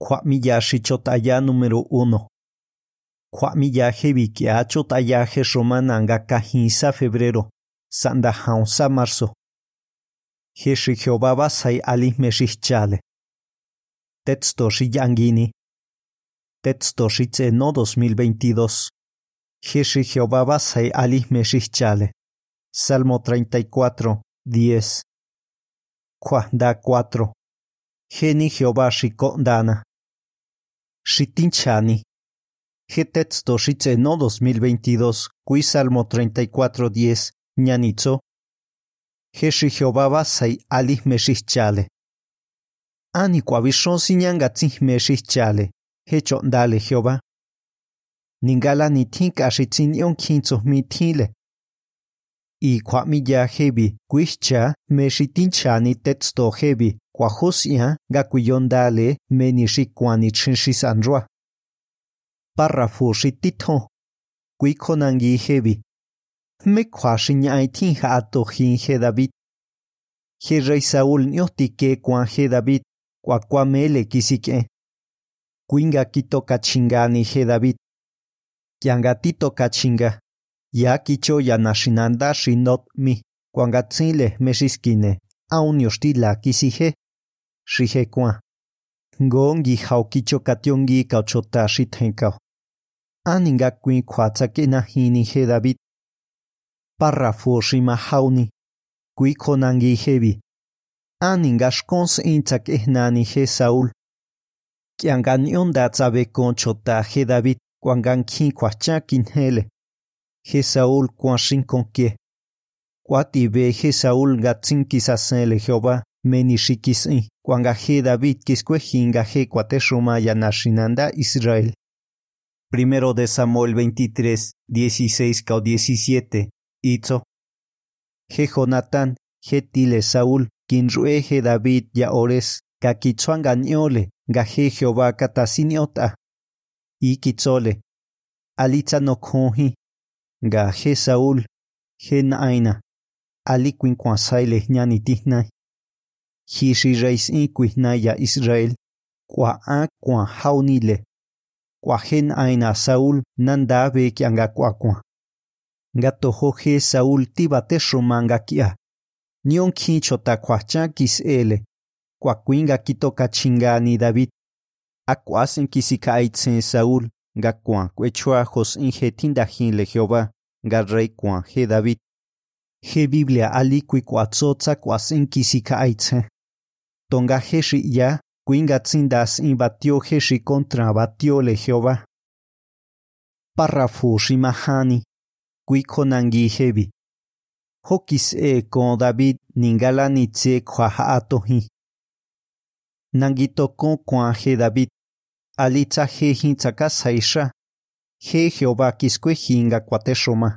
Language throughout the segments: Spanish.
Kwamilla Xichotaya número 1. Kwamilla Jeviquia Chotaya Romana Ngakahisa febrero. Sanda Haunsa marzo. Jeshi Jehová Basai Ali Meshichale. Texto Yangini. Texto no 2022. Jeshi Jehová Basai Ali Meshichale. Salmo 34, 10. Kwanda 4. Geni Jehová Dana. Shitinchani. Getexto no 2022, Cui Salmo 34.10, Ñanitzo. Jeshi Jehová basai ali meshichale. Ani kuavishon sinyanga tsi meshichale. Hecho dale Jehová. Ningala ni tinka shitsin yon kinzo mi tile. Y kwamilla hebi, kuishcha, meshitinchani texto hebi, kwahosia, gakuyondale, menishikuani chinshisanrua. Párrafo shitito. Kuikonangi hebi. Me kwashinyai tinha atohin he David. He rey Saúl niotike kwan he David, kwakwamele kisike. Kuinga kito kachingani he David. Kiangatito kachinga. Ya kicho ya nashinanda shinot mi. Kwangatsile meshiskine. Aun yostila kisije. Shije kwan. Ngongi haukicho kationgi kauchota shitenkao. Aninga kuin kwatsake na hini he David. Párrafo shima hauni. Kui konangi hebi. Aninga shkons intak ehnani he Saúl. Kiangan yonda tsabe konchota he David. Kwangan kin kwachakin hele. He Saúl kwanshin konkie. Kwati be he Saúl gatsin kisasele Jehová. Meni shikis Kwanga he David kiskwejinga he kwateshuma yanashinanda Israel. Primero de Samuel 23, 16 kao 17. Itzo. Je Jonatán, je tile Saúl, quien rueje David ya ores, ga kitsuanganiole, ga je Jehová katasiniota. Y kitzole. Alitza no konji. Ga je Saúl, je naina. Ali quinquasaile ñani tihnai. Hishi reis ya Israel. Kwa a kwa haunile. Kwa hen aina Saúl nanda be kianga kwa kwa. Gato hoje Saúl tibate shumanga kia. Nion kincho ta kwacha kis ele. Kwa kuinga kitoka chingani David. Akwasen kisika aitsen Saúl. Ga kwa kwechua jos inje tindajin le Jehová. Ga rey David. He Biblia alikui kwatsotsa kwasen kisika aitsen. Tonga heshi ya Kuinga tsindas in batio heshi contra batio le Jehová. Párrafo shimahani. Kuikonangi hebi. Hokis e con David ningala ni tse kwa haatohi. Nangito con kwa he David. Alitza he hintzaka saisha. He Jehová kiskwe hinga kwateshoma.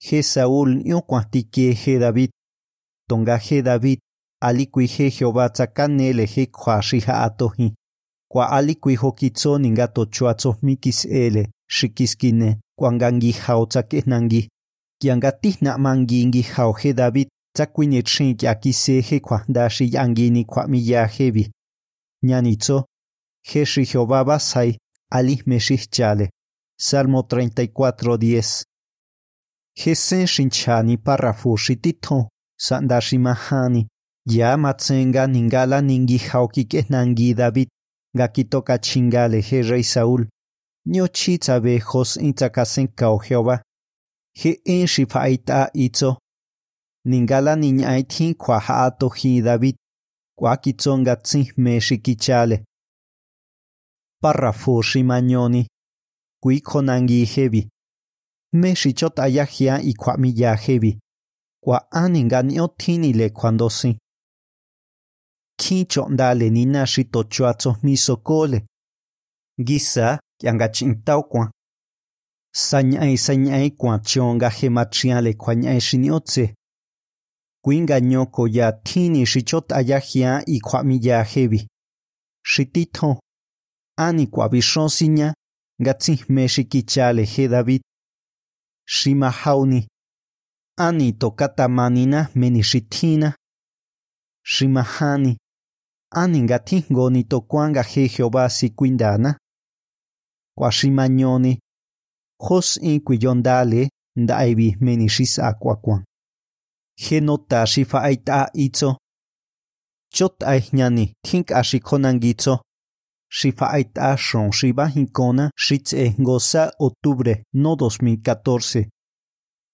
He Saúl nyo kwatike he David. Tonga he David alikui he Jehová tsakanele he kwa shiha atohi. Kwa alikui hokitso ninga tochuatso mikis ele, shikiskine, kwangangi hao tsakenangi. Kiangati na mangingi hao he David, tsakwinye chin kiakise he kwa dashi yangini. Nyanitso, he shi Jehová basai, ali meshih chale. Salmo 34:10. Jesen shinchani párrafo shitito, sandashi mahani. Ya matsenga ningala ningi nangi David, gakitoka chingale he rey Saúl. Nyo chitzabe jos intzakasen kao Jehová. He en shifaita itzo. Ningala niñaitin kwa haato hi David. Kwa kitzonga tsin me shikichale. Párrafo shimañoni. Kui konangi hebi. Me shichot ayahia y kwa miya hebi. Kwa aninga nyo tinile cuando sin. Kincho ndale ni nashi tochuatso misokole. Gisa kiangachintao kwa. Sañai sañai kwa chonga gemachiale kwa ñai shiniotse. Kuinga nyoko ya tini shichot ayahia y kwa miya hebi. Shitito. Ani sinya. Gatsi meshikichale he David. Shima hauni. Ani tokata manina menishitina. Shimahani. Aninga tingoni to kwanga he Jehová si kwindana. Kwashimanyoni, hos in kwiyondale ndaibi menishis akwakwan. He nota shifa aita itzo. Chot aihnani tink ashikonangitzo. Shifa aita shon shiba hinkona shitze goza octubre no 2014.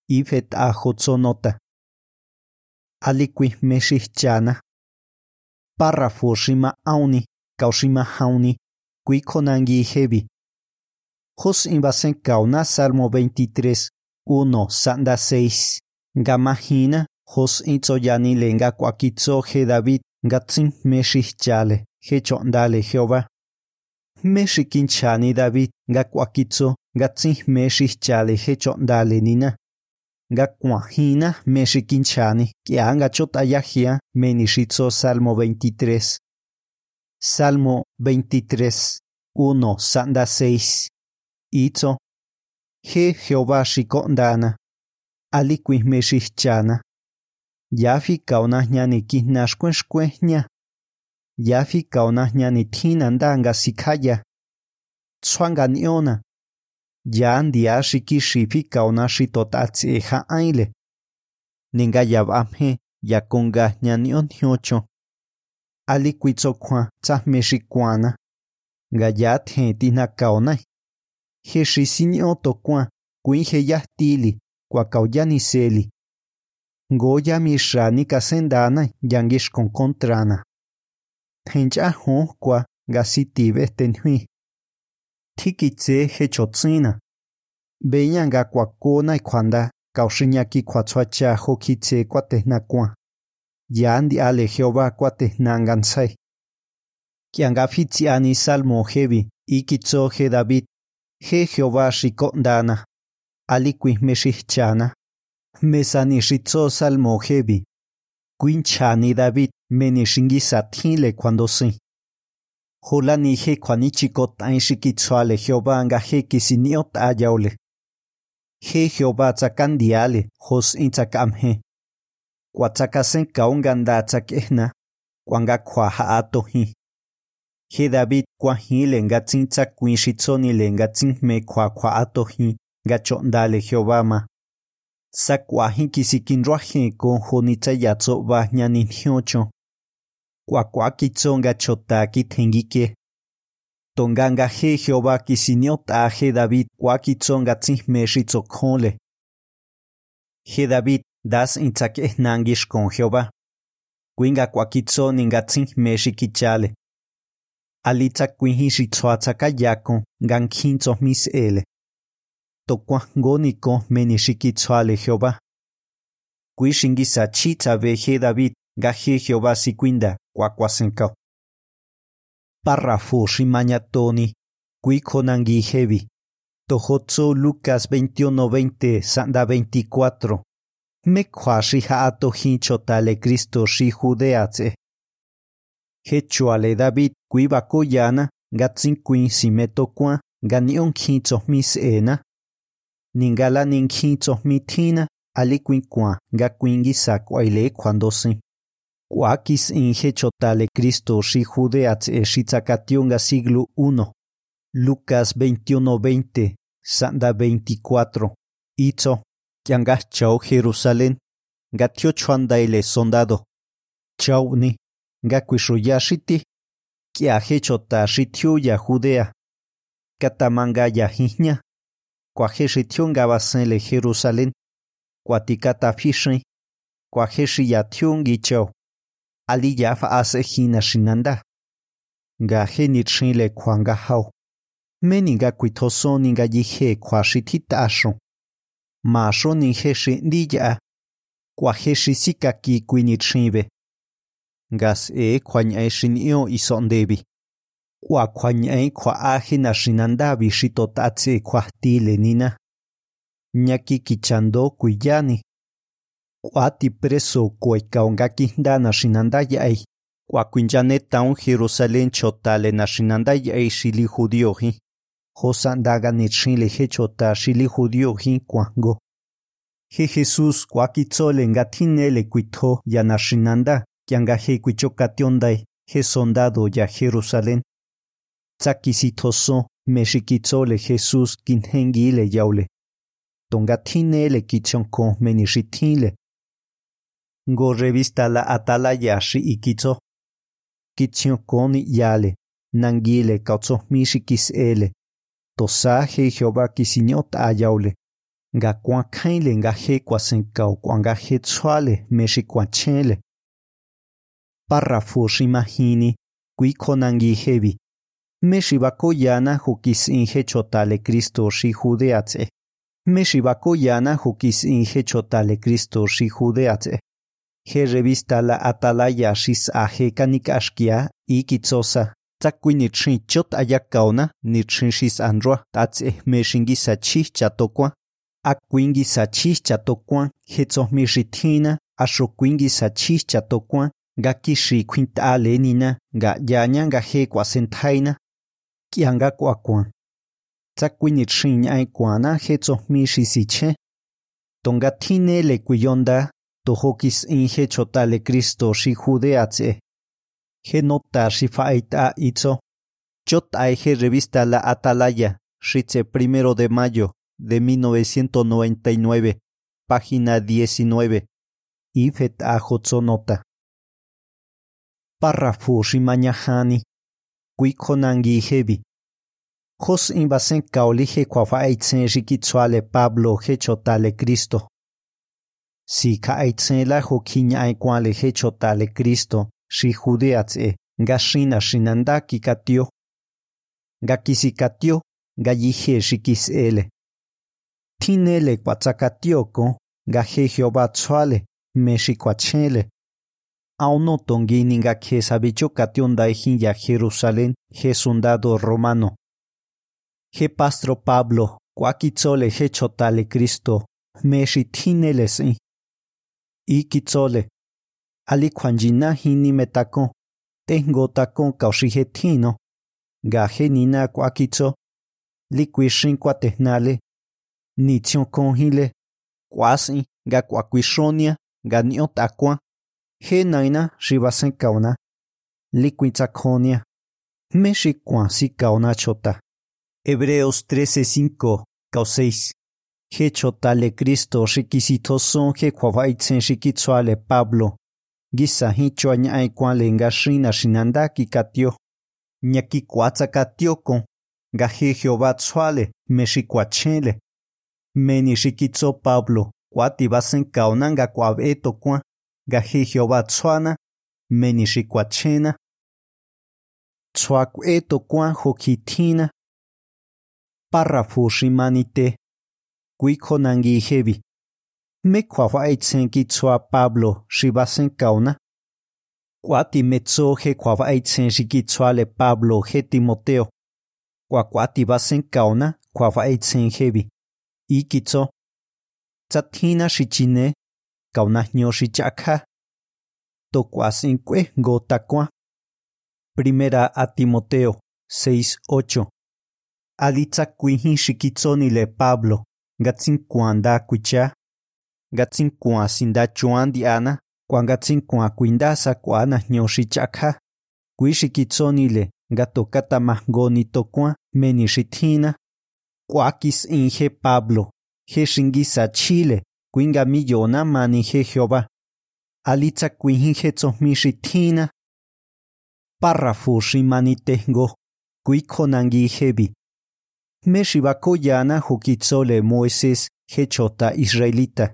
Ifet a nota. Aliqui meshichana. Párrafo shima auni, kaushima hauni, kui konangi hebi. Jos invasen kauna Salmo 23, 1, Sanda 6. Gamahina, jos itzoyani lenga kwakitzo he David, gatsin meshichale, he chondale Jehová. Meshikinchani David, ga kwakitzo, gatsin meshichale he chondale nina. Ga kwahina meshikinchani, kianga chotayahia, menishitzo Salmo 23. Salmo 23, 1, Sanda 6. Itzo. He Jehová shikondana. Aliquih meshichana. Yafi kauna ñani kihnashkueshkuehña. Yafi kauna ñani tinandanga sikaya. Tsuanga niona. Yan dia shikishi kauna shitotatsi eja aile. Ninga yabamhe yakonga ñanion hyocho. Aliquitzo kwa tzahmeshikuana. Gayat he tina kaonai. He shisinio tokwa kuin he yahtili kwa kauyani seli. Goya mishani kasendana. Tenja ho kwa gasitibe tenhui. Tikitse he chotsina. Beyanga kwa kona kwanda kaushinyaki kwa tsuacha hokitse kwa tehna Yandi ale Jehová kwa tehnangansai. Kianga fitziani salmo hebi, ikitzo he David, he Jehová shikondana, aliqui meshichana, mesani shitzo salmo hebi, quinchani David menishingizatile cuando si. Kwanichikot ain shikitzoale Jehová anga he kisiniot ayaule. He Jehová intzakamhe. Kuatzakasen kaunganda tzakehna, kuanga kwaha atohi. He David kwahile ngatsin tzakwin shitzonile ngatsin me atohi, gachondale Jehová ma. Sakwahi kisikinruaje con jonitza yatzo bahñanin hiocho. Kwakwakitzo gachotaki tengike. Tonganga he Jehová kisiniota he David kwakitzo ngatsin me shitzokhole. He David das intzake nangish con Jehová. Kuinga kwakitzo ningatsin me shikichale. Alitza kuinhi shitzoatzaka yako gankintzo mis ele. Tokuangoniko menishikitzoale Jehová. Kuishingisa chitza veje David gaje Jehová sikwinda kwakwasenkao. Párrafo shimañatoni, kuikonangi hebi. Tojotzo Lucas 21-20, Sanda 24. Mekwa shihaato hinchotale Cristo shi judeatze. Hechuale David kuibakoyana gatsin kuin simetokwa ganion hitzo mis ena. Ningala nin hitzo mitina aliquinkwa gakuingisa kwaile cuando si. Kwakis in hechotale Cristo shi judeatze shitzakationga siglo 1. Lucas 21-20, Sanda 24. Itzo, chao Jerusalén, gatio chuandaile sondado. Chao ni, gakuishoya shiti, kia hechota shitioya Judea. Katamanga ya hihña, kwaje shitionga basenle Jerusalén, kwatikata fishri, kwaje shiyationgi chao. ali yaf ase hina shinanda. Ga he ni chile kwanga. Meni ga kuitoso ni ga yihe kwa shi tita asho. Ni he shi. Kwa he sika ki kuini ni chive. Gas e kwa nyae shin iyo. Kwa kwa kwa ahi tota na shinanda vi shi totatze kwa nina. Nyaki kichando kui. Kwa ti preso. Kwa kwinjane taun Jerusalén chotale na shinandaya ei shili judiohi. Josandaga nitshile hechota shili judio hin kwango. He Jesús kwakitzole ngatinele kuito yanashinanda kianga he kuichokationdai he soldado ya Jerusalén. Tsakisitoso mexikitsole Jesús kinhengile yaule. Tongatinele kichonko menishitile. Ngo revista la atalaya shi ikitso. Kichionkoni yale, nangile kautsohmishikis ele. Tosaje Jehová kisiñot ayaule. Nga kuankaile nga he kwasenkao kwanga he tsuale mexikuachele. Párrafo shimahini, kuikonangi hevi. Meshibakoyana hukis inje chotale Cristo shi judeatse. Meshibakoyana hukis inje chotale Cristo shi judeatse. He revista la atalaya shis aje kanikashkia y kitsosa. Tsakui nitrin chot ayakaona nitrin shis anroa tatse meshingi sachi chatokwa. Akwingi sachi chatokwa hetzohmishitina ashokwingi sachi chatokwa nga kishi kwintale nina nga yanya nga he kwasentaina kianga kwakwan. Tsakui nitrin ñai kwana hetzohmishisiche. Tonga tine le kuyonda tohokis inje chotale Cristo shi judeatse. He nota shi faita itzo. Chot aige revista La Atalaya, Shitze primero de mayo de 1999, página 19. Ifet ajotzo nota. Párrafo shimañahani. Kuikonangi hebi. Jos invasen kaolige kwafaitzen shikitsuale Pablo hechotale Cristo. Si kaaitzen la jokiña kwale hechotale Cristo, shi judeatse, nga shina shinanda kikatio. Nga kisikatio, nga yije shikis ele. Tinele kwatsakatioko, nga he Jehová tsuale, me shikwachele. Auno tongini nga ke sabicho kation daijin ya Jerusalén, he soldado romano. He pastro Pablo, kwakitsole he chotale Cristo, me shitinele sin. Ikitsole. Ali kwanjina hini metako. Tengo takon kaushijetino. Gaje nina kwakitso. Likwishin kwatehnale. Nition konhile. Kwasi ga kwakwishonia ga niotakwa. He naina shibasen kauna. Likwitsakonia. Meshi kwansi kauna chota. Hebreos 13:5 6 He chotale Cristo shikisitoson he kwavaitzen shikitsuale Pablo. Gisa hicho añae kwale nga shina shinanda kikatio. Nyaki kwatsa katioko. Nga he Jehová tsuale me. Meni shikitso Pablo. Kwati basen kauna nga kwabeto kwa. Nga he Jehová tsuana. Meni shikwachena. Tsuakweto kwa hokitina. Párrafo shimanite. Kuikonangi hebi. Me kwavaitzen kitsua Pablo shibasen kauna. Kwati metso he kwavaitzen shikitsuale Pablo he Timoteo. Kwakwati basen kauna kwavaitzen hebi. Ikitso. Tsatina shichine. Kauna nyo shichakha. Tokwasin kwe gotakwa. Primera a Timoteo 6:8. Alitza kuihin shikitsonile Pablo. Gatsin kuanda kucha. Gatsin kua sinda chuan diana. Kwan gatsin kua kuindasa kuana nyoshi chakha. Kui gato katamahgoni tokua meni shithina. Kuakis inje Pablo. Shingisa Chile. Kuinga millona mani Jehová. Alitza kuihin he tsohmi shithina. Párrafo hebi. Meshibakoyana hukitsole Moisés hechota israelita.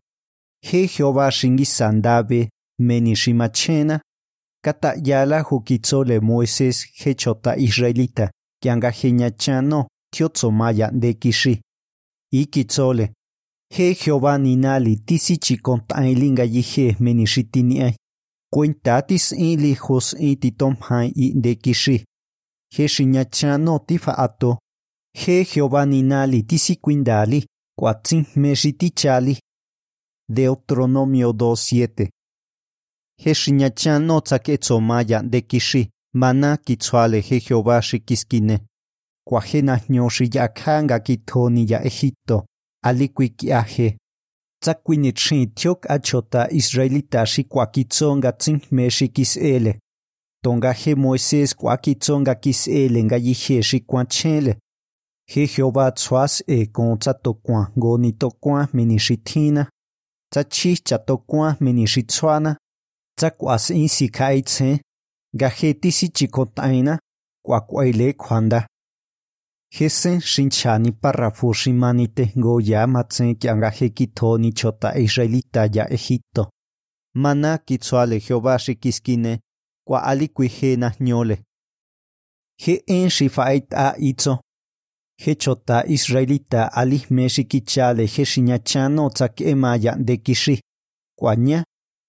He Jehová shingisandabe menishimachena. Kata yala hukitsole Moisés hechota israelita. Kianga henyachano tiotsomaya de kishi. Ikitsole. He Jehová ninali tisichi kontailinga yihe menishitiniai. Cuentatis ili hos ititomhai i de kishi. He shinyachano tifa He Jehová ninali tisicuindali, cuatzin mexitichali. Deuteronomio 2.7 He xiñachan no tzaquetzomaya de kishi, mana kitzuale he Jehová xikiskine. Cuajena ñoxiyakanga kitoni ya Egipto, aliquiquiaje. Tzacuinitrin tiok achota israelita xikuaquitzonga tzin mexikisele. tonga he Moisés kwakitsonga kisele nga yiheshi kwanchele. He Jehová tsuas e kon tsa tokwan go ni tokwan minishithina. Tsa chi cha tokwan minishitsuana. Tsa kwas insi kaitse. Ga he tisi chikotaina. Kwa kwaile kwanda. Hesen shinchani parrafu shimanite go ya matsen kianga he kito ni chota israelita ya Egipto. Mana kitsuale Jehová shikiskine kwa alikwi na nyole. He en shifait a itzo. He chota israelita ali meshikichale he shinyachano tsak emaya de kishi. Kwa nya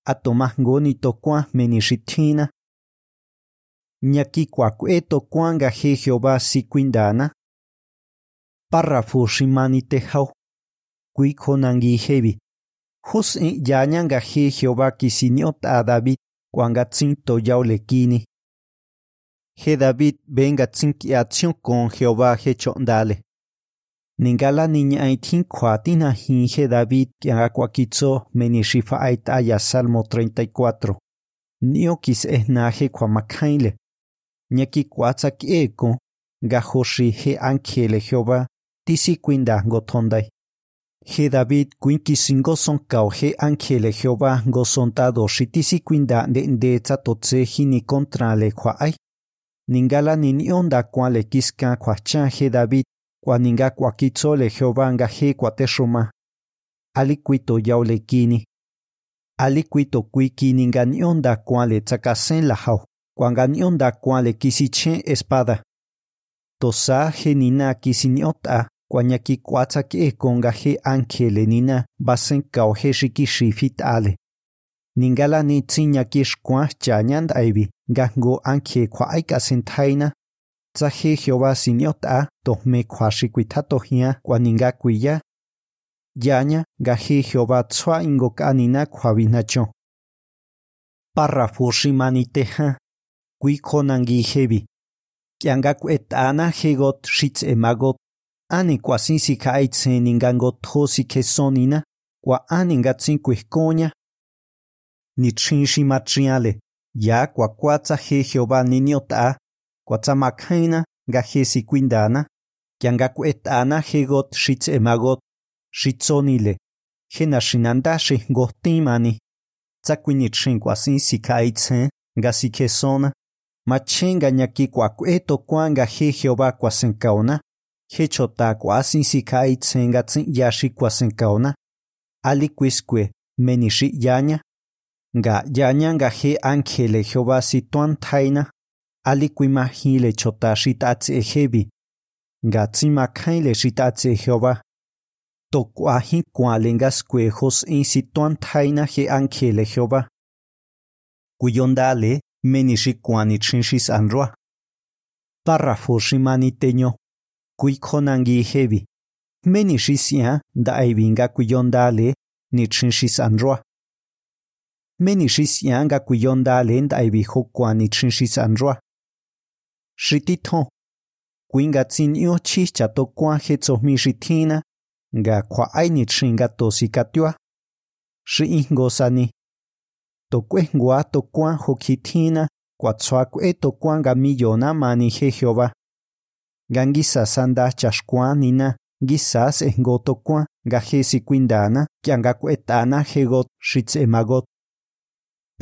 atoma ngoni tokwa menishithina. Nyaki kwa kwe tokwanga he Jehová sikwindana. Párrafo shimanite hau. Kui konangi hebi. Hus en yanyanga he Jehová kisiniot a David cuanga tsinto yaulekini. He David venga acción con Jehová he chondale. Ningala niña aitin kwatina hin he David kwakitzo menishifa aitaya Salmo 34. Nio kis ehnaje kwamakaile. Nyaki kwatsak eko gahoshi he ángel Jehová tisi kwinda gotondai. He David kwinki singo son kao he ángel Jehová gosontado shitisi kwinda de de tsatotse hini contra le kwa ai. Ningala nini onda kwa le cha he David kwa ninga kwa kitso le Jehová nga he kwa teshuma. Ali kwito yao le kini. Ali kwito kwiki ninga ni onda kwa le tsakasen la hao. Kwa nga ni onda kwa le kisichen espada. Tosa he nina kisiniota kwa nyaki kwatsa ke konga he ángel nina basen kao he shikishi fit ale. Ningala ni tsinya kishkwa chanyand aibi gango ángel kwa aika sentaina. Tsa he Jehová siniota ninga kuya. Yanya ga he Jehová tswa ingo kanina kwa vinacho. Párrafo shimaniteha. Kui konangi hebi. Kianga kwetana hegot shitz emagot ani kwa sinsi kaitse ningango tosi kesonina kwa ani ngatsin kuihkoña ni chinshi matriale ya kwatsa he Jehová niniota kwa tsamakhaina nga hesi kwindana kianga kuetana hegot shitz emagot shitzonile hena shinanda shi gotimani. Tsakwini chin kwa sinsi kaitse nga sikesona. Machenga nyaki kwa kueto kwanga he Jehová kwa senkaona he chota kwa sinsi kai tsenga tsin yashi nga yaña nga he ángele Jehová situan taina, ali kuima hile chota shitatze ehebi, nga tzima kaile shitatze Jehová. Toko ahi kualenga skuejos in situan taina he ángele Jehová. Kuyondale ale, anroa. Párrafo shimani teño, kui konangi ehebi. Menishi sian da aibinga kuyonda ale, anroa. Meni shisia nga kuyondale da aibi hokwa ni chinshis anroa. Shitito. Kuinga tsinyo chicha to kwa hetso mi shitina nga kwa ai ni chinga to sikatwa. Shi ingosani. To kwe ngwa to kwa hokitina kwa tswa kwe to kwa nga millona mani he Jehová. Gangisa sanda chashkwa nina gisas engotokwa gajesi kwindana kianga kwetana hegot shitz emagot.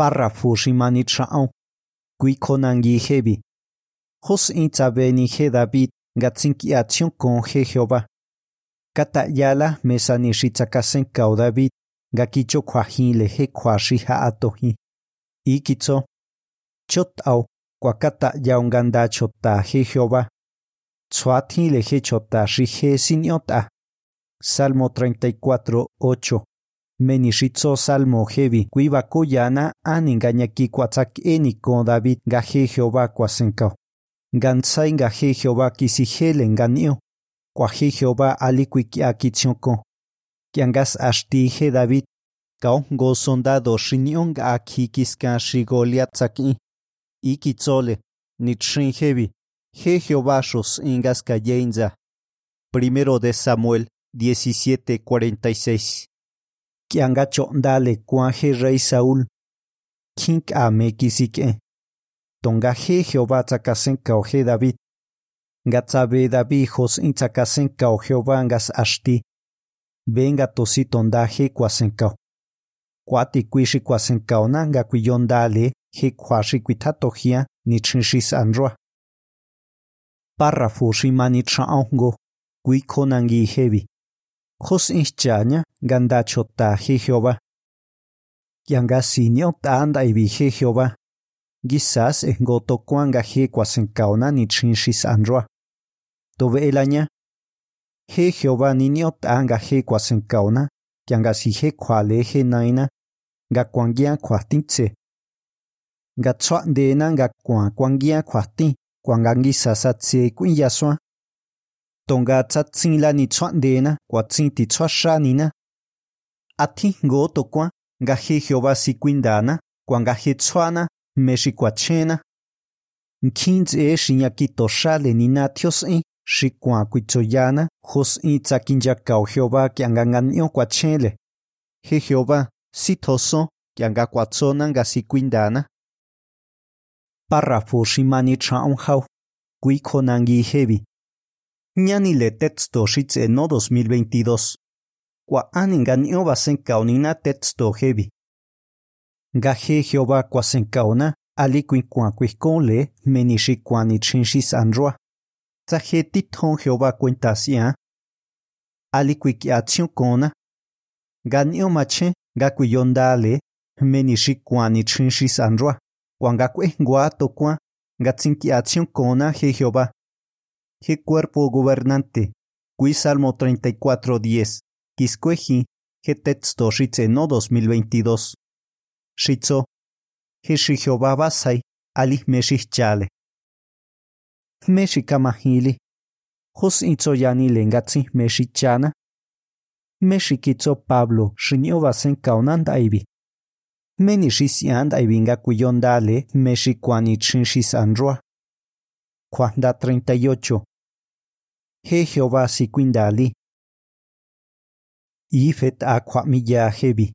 Párrafo shimani chao. Kui konangi hebi. Jos intzabeni he David gatzinki acción con he Jehová. Kata yala mesani shitzakasen kao David gakicho kwahile he kwashi ha atohi. Ikitzo. Chot au kwa kata yaunganda chota he Jehová. Tsuati leje chota shije siniota. Salmo 34, 8. Menishitzo salmo hebi kuiba koyana aningañaki kwatsak eniko David gaje Jehová kwasenkao. Gansai gaje Jehová kisihele nganio. Kwaje Jehová alikwiki akitsioko. Kiangas ashtije David. Kao go sondado shinion akikiska shigoliatsaki. Ikitzole. Nitrin hebi. He Jehová Shos ingas. Primero de Samuel 17:46. Kiangacho dale cuaje rey Saúl. Kink ame kisike. tonga he Jehová tsakasenkao he David. Gatsabe David hos in tsakasenkao Jehová ngas ashti. Venga tosi tonda he kwasenkao. Kwati kwishi kwasenkao na nga kwiyondale he kwashi kwitatohia ni chinshis anroa. Párrafo shimani traongo. Kwi konangi hebi. Hos inchanya ganda chota he Jehová. Yanga sinio tanda ibi he Jehová. Quizás en goto kwanga he kwasenkaona ni chinshis anroa. Tobe elaña. He Jehová niño tanga he kwasenkaona. Yanga si he kwale he naina. Ga kwangia kwatintse. Ga tswa dena ga kwa kwangia kwati. Kwanga ngisa sa tse kuin yaswa. tongatzatzila nitzuandena kuatzin titzuaxanina. Ati ngo tokua ngaje Jehová sikuindana kuangaje tzuana mexikuachena. Nkintz e xiñakitoxale ninatios e xikuakuitzoyana jos i tzakinyakao Jehová kianganganio kuachele. Je Jehová sitoso kiangakuatzona ngasikuindana. Párrafo ximanichaonjau kuikonangijevi. Kuikonangi hebi. Ñani le texto xitze no 2022. Kuaan engaño basenkao nina texto hebi. Gaje Jehová kwasenkaona ali kuinkua kuikonle meni xikuani chinxis anroa. Tsaje titjon Jehová cuentasia. Ali kuikiatsiun kona. Ganio mache ga kuiyondale meni xikuani chinxis anroa. Kuanga kuengua tokua ga tsinkiatsiun kona je Jehová. Je cuerpo gobernante. Kui Salmo 34.10. Quiscueji. Je texto xitze no 2022. Shitzo, Hishi Jehová basai, ali meshichale. Meshikamahili, Hos itzoyani lengatzi meshichana. Meshikitzo Pablo, shinio basen kaunan daibi. Meni shisian meshikwani chinshis anroa. Cuanda 38. He Jehová si kwindali. Ifet aqua miya hebi.